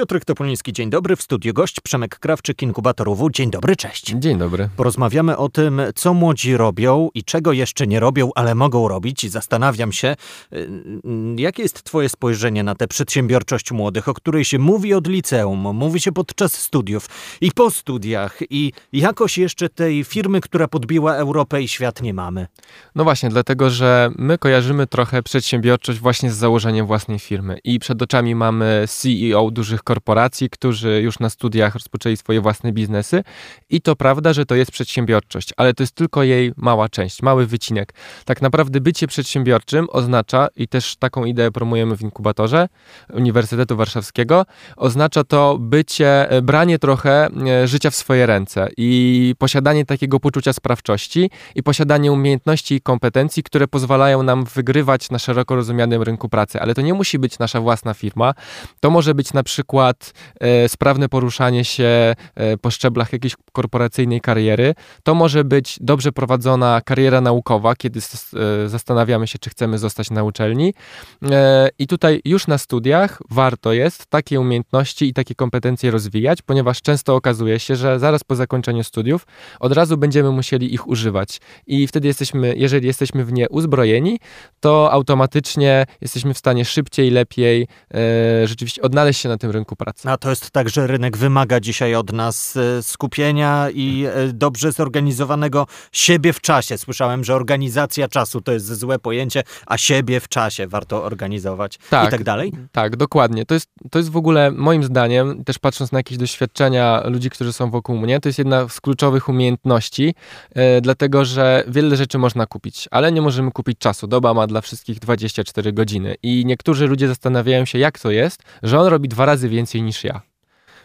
Piotr Topoliński, dzień dobry. W studiu gość Przemek Krawczyk, Inkubator UW. Dzień dobry, cześć. Dzień dobry. Porozmawiamy o tym, co młodzi robią i czego jeszcze nie robią, ale mogą robić. I zastanawiam się, y, jakie jest twoje spojrzenie na tę przedsiębiorczość młodych, o której się mówi od liceum, mówi się podczas studiów i po studiach i jakoś jeszcze tej firmy, która podbiła Europę i świat nie mamy. No właśnie, dlatego, że my kojarzymy trochę przedsiębiorczość właśnie z założeniem własnej firmy i przed oczami mamy CEO dużych korporacji, którzy już na studiach rozpoczęli swoje własne biznesy. I to prawda, że to jest przedsiębiorczość, ale to jest tylko jej mała część, mały wycinek. Tak naprawdę bycie przedsiębiorczym oznacza, i też taką ideę promujemy w inkubatorze Uniwersytetu Warszawskiego, oznacza to bycie, e, branie trochę e, życia w swoje ręce i posiadanie takiego poczucia sprawczości i posiadanie umiejętności i kompetencji, które pozwalają nam wygrywać na szeroko rozumianym rynku pracy. Ale to nie musi być nasza własna firma. To może być na przykład przykład e, sprawne poruszanie się e, po szczeblach jakiejś korporacyjnej kariery. To może być dobrze prowadzona kariera naukowa, kiedy e, zastanawiamy się, czy chcemy zostać na uczelni. I tutaj już na studiach warto jest takie umiejętności i takie kompetencje rozwijać, ponieważ często okazuje się, że zaraz po zakończeniu studiów od razu będziemy musieli ich używać. I wtedy jesteśmy, jeżeli jesteśmy w nie uzbrojeni, to automatycznie jesteśmy w stanie szybciej, lepiej rzeczywiście odnaleźć się na tym rynku rynku pracy. A to jest tak, że rynek wymaga dzisiaj od nas e, skupienia i e, dobrze zorganizowanego siebie w czasie. Słyszałem, że organizacja czasu to jest złe pojęcie, a siebie w czasie warto organizować tak, i tak dalej. Tak, dokładnie. To jest, to jest w ogóle moim zdaniem, też patrząc na jakieś doświadczenia ludzi, którzy są wokół mnie, to jest jedna z kluczowych umiejętności, e, dlatego że wiele rzeczy można kupić, ale nie możemy kupić czasu. Doba ma dla wszystkich 24 godziny i niektórzy ludzie zastanawiają się, jak to jest, że on robi dwa razy więcej niż ja.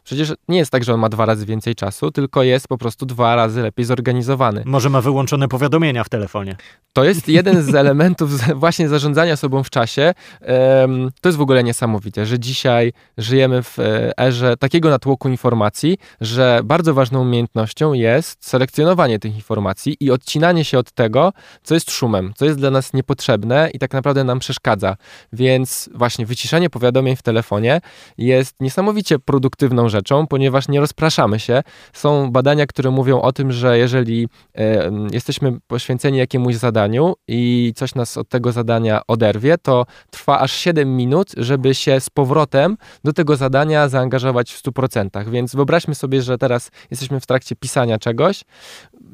Przecież nie jest tak, że on ma dwa razy więcej czasu, tylko jest po prostu dwa razy lepiej zorganizowany. Może ma wyłączone powiadomienia w telefonie. To jest jeden z elementów właśnie zarządzania sobą w czasie. To jest w ogóle niesamowite, że dzisiaj żyjemy w e, erze takiego natłoku informacji, że bardzo ważną umiejętnością jest selekcjonowanie tych informacji i odcinanie się od tego, co jest szumem, co jest dla nas niepotrzebne i tak naprawdę nam przeszkadza. Więc właśnie wyciszenie powiadomień w telefonie jest niesamowicie produktywną rzeczą, ponieważ nie rozpraszamy się. Są badania, które mówią o tym, że jeżeli e, jesteśmy poświęceni jakiemuś zadaniu i coś nas od tego zadania oderwie, to trwa aż 7 minut, żeby się z powrotem do tego zadania zaangażować w 100%. Więc wyobraźmy sobie, że teraz jesteśmy w trakcie pisania czegoś,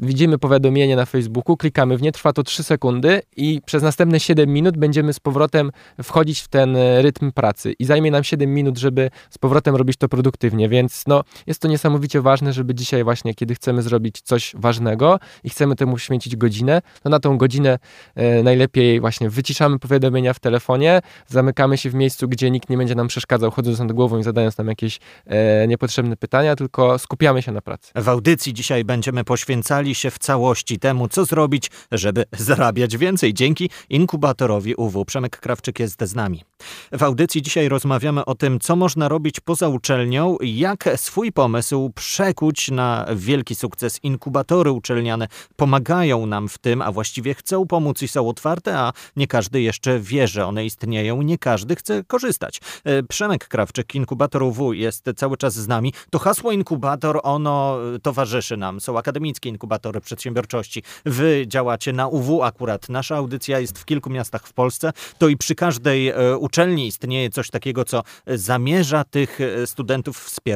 widzimy powiadomienie na Facebooku, klikamy w nie, trwa to 3 sekundy i przez następne 7 minut będziemy z powrotem wchodzić w ten e, rytm pracy i zajmie nam 7 minut, żeby z powrotem robić to produktywnie, więc no, jest to niesamowicie ważne, żeby dzisiaj właśnie, kiedy chcemy zrobić coś ważnego i chcemy temu poświęcić godzinę, to na tą godzinę e, najlepiej właśnie wyciszamy powiadomienia w telefonie, zamykamy się w miejscu, gdzie nikt nie będzie nam przeszkadzał, chodząc nad głową i zadając nam jakieś e, niepotrzebne pytania, tylko skupiamy się na pracy. W audycji dzisiaj będziemy poświęcali się w całości temu, co zrobić, żeby zarabiać więcej dzięki inkubatorowi UW. Przemek Krawczyk jest z nami. W audycji dzisiaj rozmawiamy o tym, co można robić poza uczelnią, jak swój pomysł przekuć na wielki sukces. Inkubatory uczelniane pomagają nam w tym, a właściwie chcą pomóc i są otwarte, a nie każdy jeszcze wie, że one istnieją, nie każdy chce korzystać. E, Przemek Krawczyk, inkubator UW, jest cały czas z nami. To hasło inkubator, ono towarzyszy nam. Są akademickie inkubatory inkubatory przedsiębiorczości. Wy działacie na UW akurat. Nasza audycja jest w kilku miastach w Polsce. To i przy każdej e, uczelni istnieje coś takiego, co zamierza tych e, studentów wspierać,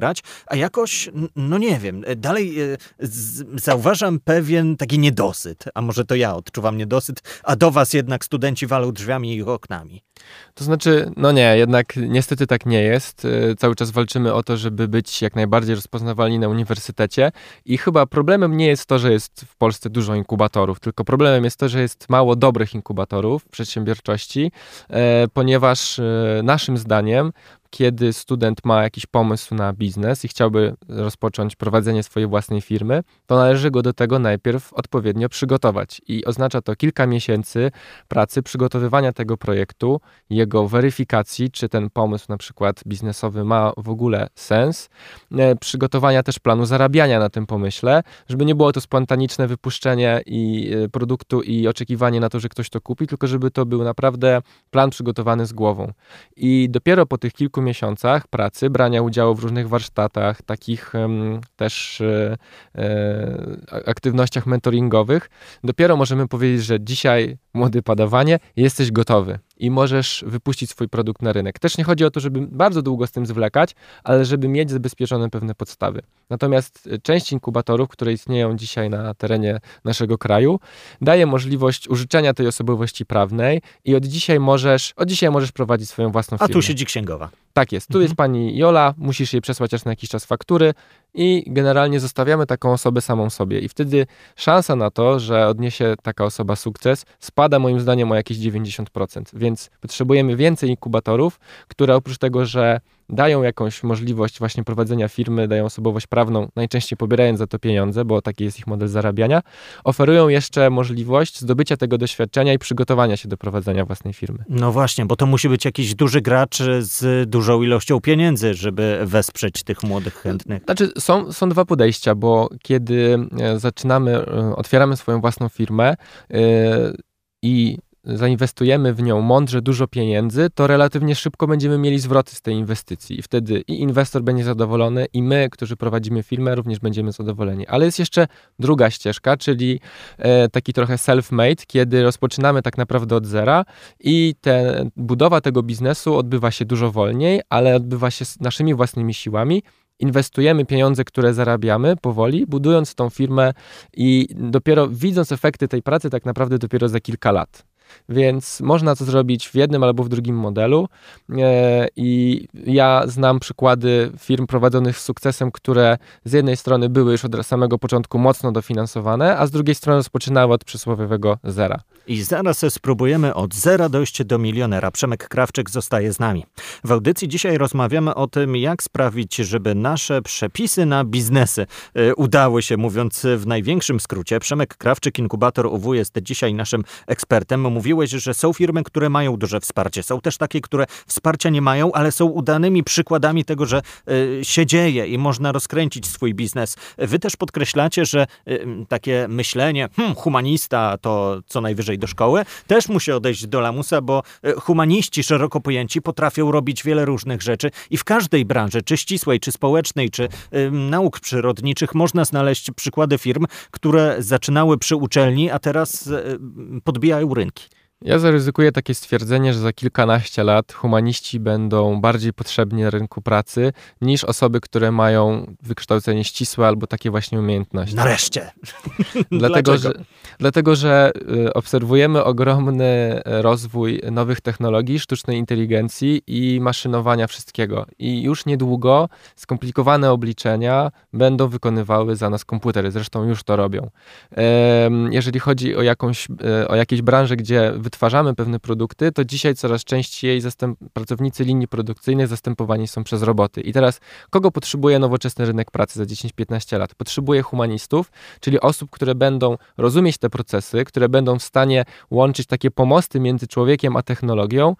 a jakoś, no nie wiem, e, dalej zauważam pewien taki niedosyt, a może to ja odczuwam niedosyt, a do was jednak studenci walą drzwiami i oknami. To znaczy, no nie, jednak niestety tak nie jest. Cały czas walczymy o to, żeby być jak najbardziej rozpoznawalni na uniwersytecie i chyba problemem nie jest to, że jest w Polsce dużo inkubatorów, tylko problemem jest to, że jest mało dobrych inkubatorów w przedsiębiorczości, e, ponieważ e, naszym zdaniem kiedy student ma jakiś pomysł na biznes i chciałby rozpocząć prowadzenie swojej własnej firmy, to należy go do tego najpierw odpowiednio przygotować. I oznacza to kilka miesięcy pracy, przygotowywania tego projektu, jego weryfikacji, czy ten pomysł na przykład biznesowy ma w ogóle sens, e, przygotowania też planu zarabiania na tym pomyśle, żeby nie było to spontaniczne wypuszczenie i e, produktu i oczekiwanie na to, że ktoś to kupi, tylko żeby to był naprawdę plan przygotowany z głową. I dopiero po tych kilku miesiącach pracy, brania udziału w różnych warsztatach, takich też e, e, aktywnościach mentoringowych, dopiero możemy powiedzieć, że dzisiaj, młody padawanie, jesteś gotowy i możesz wypuścić swój produkt na rynek. Też nie chodzi o to, żeby bardzo długo z tym zwlekać, ale żeby mieć zabezpieczone pewne podstawy. Natomiast e, część inkubatorów, które istnieją dzisiaj na terenie naszego kraju, daje możliwość użyczenia tej osobowości prawnej i od dzisiaj możesz, od dzisiaj możesz prowadzić swoją własną firmę. A tu siedzi księgowa. Tak jest. Tu mhm. jest pani Jola, musisz jej przesłać raz na jakiś czas faktury i generalnie zostawiamy taką osobę samą sobie. I wtedy szansa na to, że odniesie taka osoba sukces, spada moim zdaniem o jakieś 90%. Więc potrzebujemy więcej inkubatorów, które oprócz tego, że dają jakąś możliwość właśnie prowadzenia firmy, dają osobowość prawną, najczęściej pobierając za to pieniądze, bo taki jest ich model zarabiania, oferują jeszcze możliwość zdobycia tego doświadczenia i przygotowania się do prowadzenia własnej firmy. No właśnie, bo to musi być jakiś duży gracz z dużą ilością pieniędzy, żeby wesprzeć tych młodych chętnych. Znaczy, są, są dwa podejścia, bo kiedy e, zaczynamy, e, otwieramy swoją własną firmę, yy, i zainwestujemy w nią mądrze dużo pieniędzy, to relatywnie szybko będziemy mieli zwroty z tej inwestycji. I wtedy i inwestor będzie zadowolony, i my, którzy prowadzimy firmę, również będziemy zadowoleni. Ale jest jeszcze druga ścieżka, czyli e, taki trochę self-made, kiedy rozpoczynamy tak naprawdę od zera i te, budowa tego biznesu odbywa się dużo wolniej, ale odbywa się naszymi własnymi siłami inwestujemy pieniądze, które zarabiamy powoli, budując tą firmę i dopiero widząc efekty tej pracy tak naprawdę dopiero za kilka lat. Więc można to zrobić w jednym albo w drugim modelu. E, I ja znam przykłady firm prowadzonych z sukcesem, które z jednej strony były już od samego początku mocno dofinansowane, a z drugiej strony rozpoczynały od przysłowiowego zera. I zaraz spróbujemy od zera dojść do milionera. Przemek Krawczyk zostaje z nami. W audycji dzisiaj rozmawiamy o tym, jak sprawić, żeby nasze przepisy na biznesy e, udały się, mówiąc w największym skrócie. Przemek Krawczyk, inkubator UW, jest dzisiaj naszym ekspertem. Mówiłeś, że są firmy, które mają duże wsparcie. Są też takie, które wsparcia nie mają, ale są udanymi przykładami tego, że y, się dzieje i można rozkręcić swój biznes. Wy też podkreślacie, że y, takie myślenie, hmm, humanista to co najwyżej do szkoły, też musi odejść do lamusa, bo y, humaniści szeroko pojęci potrafią robić wiele różnych rzeczy i w każdej branży, czy ścisłej, czy społecznej, czy nauk przyrodniczych, można znaleźć przykłady firm, które zaczynały przy uczelni, a teraz podbijają rynki. Ja zaryzykuję takie stwierdzenie, że za kilkanaście lat humaniści będą bardziej potrzebni na rynku pracy niż osoby, które mają wykształcenie ścisłe albo takie właśnie umiejętności. Nareszcie! dlatego, że, dlatego, że y, obserwujemy ogromny rozwój nowych technologii, sztucznej inteligencji i maszynowania wszystkiego. I już niedługo skomplikowane obliczenia będą wykonywały za nas komputery. Zresztą już to robią. Jeżeli chodzi o, jakąś, y, o jakieś branże, gdzie wytwarzamy pewne produkty, to dzisiaj coraz częściej zastęp, pracownicy linii produkcyjnej zastępowani są przez roboty. I teraz kogo potrzebuje nowoczesny rynek pracy za 10-15 lat? Potrzebuje humanistów, czyli osób, które będą rozumieć te procesy, które będą w stanie łączyć takie pomosty między człowiekiem a technologią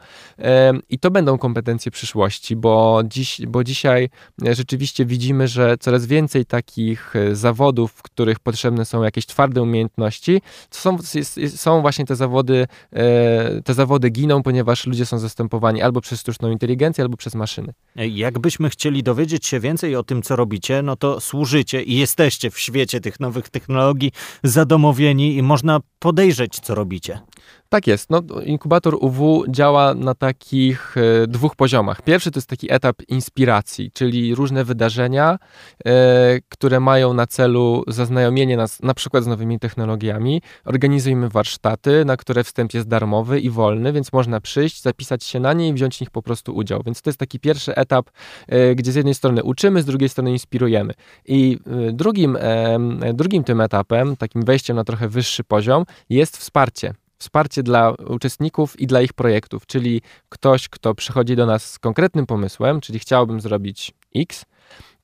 i to będą kompetencje przyszłości, bo, dziś, bo dzisiaj e, rzeczywiście widzimy, że coraz więcej takich e, zawodów, w których potrzebne są jakieś twarde umiejętności, to są, są właśnie te zawody te zawody giną, ponieważ ludzie są zastępowani albo przez sztuczną inteligencję, albo przez maszyny. Jakbyśmy chcieli dowiedzieć się więcej o tym, co robicie, no to służycie i jesteście w świecie tych nowych technologii zadomowieni i można podejrzeć, co robicie. Tak jest. No, inkubator UW działa na takich e, dwóch poziomach. Pierwszy to jest taki etap inspiracji, czyli różne wydarzenia, e, które mają na celu zaznajomienie nas na przykład z nowymi technologiami. Organizujemy warsztaty, na które wstęp jest darmowy i wolny, więc można przyjść, zapisać się na nie i wziąć w nich po prostu udział. Więc to jest taki pierwszy etap, e, gdzie z jednej strony uczymy, z drugiej strony inspirujemy. I drugim, drugim tym etapem, takim wejściem na trochę wyższy poziom, jest wsparcie wsparcie dla uczestników i dla ich projektów, czyli ktoś, kto przychodzi do nas z konkretnym pomysłem, czyli chciałbym zrobić X,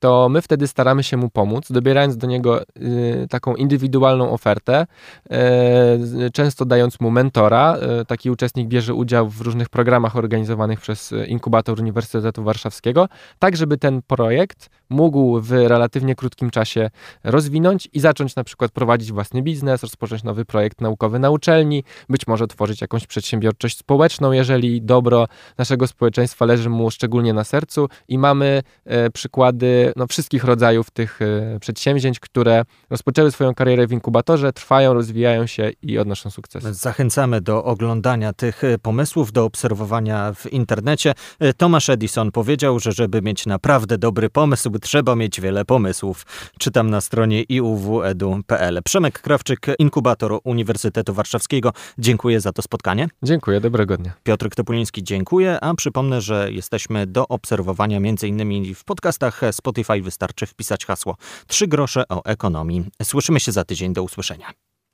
to my wtedy staramy się mu pomóc, dobierając do niego y, taką indywidualną ofertę, y, często dając mu mentora. Y, taki uczestnik bierze udział w różnych programach organizowanych przez inkubator Uniwersytetu Warszawskiego, tak żeby ten projekt mógł w relatywnie krótkim czasie rozwinąć i zacząć na przykład prowadzić własny biznes, rozpocząć nowy projekt naukowy na uczelni, być może tworzyć jakąś przedsiębiorczość społeczną, jeżeli dobro naszego społeczeństwa leży mu szczególnie na sercu i mamy e, przykłady no, wszystkich rodzajów tych e, przedsięwzięć, które rozpoczęły swoją karierę w inkubatorze, trwają, rozwijają się i odnoszą sukces. Zachęcamy do oglądania tych e, pomysłów, do obserwowania w internecie. Tomasz Edison powiedział, że żeby mieć naprawdę dobry pomysł, trzeba mieć wiele pomysłów. Czytam na stronie iuwedu.pl. Przemek Krawczyk, inkubator Uniwersytetu Warszawskiego. Dziękuję za to spotkanie. Dziękuję, dobrego dnia. Piotr Topuliński, dziękuję, a przypomnę, że jesteśmy do obserwowania m.in. w podcastach Spotify. Wystarczy wpisać hasło 3 grosze o ekonomii. Słyszymy się za tydzień. Do usłyszenia.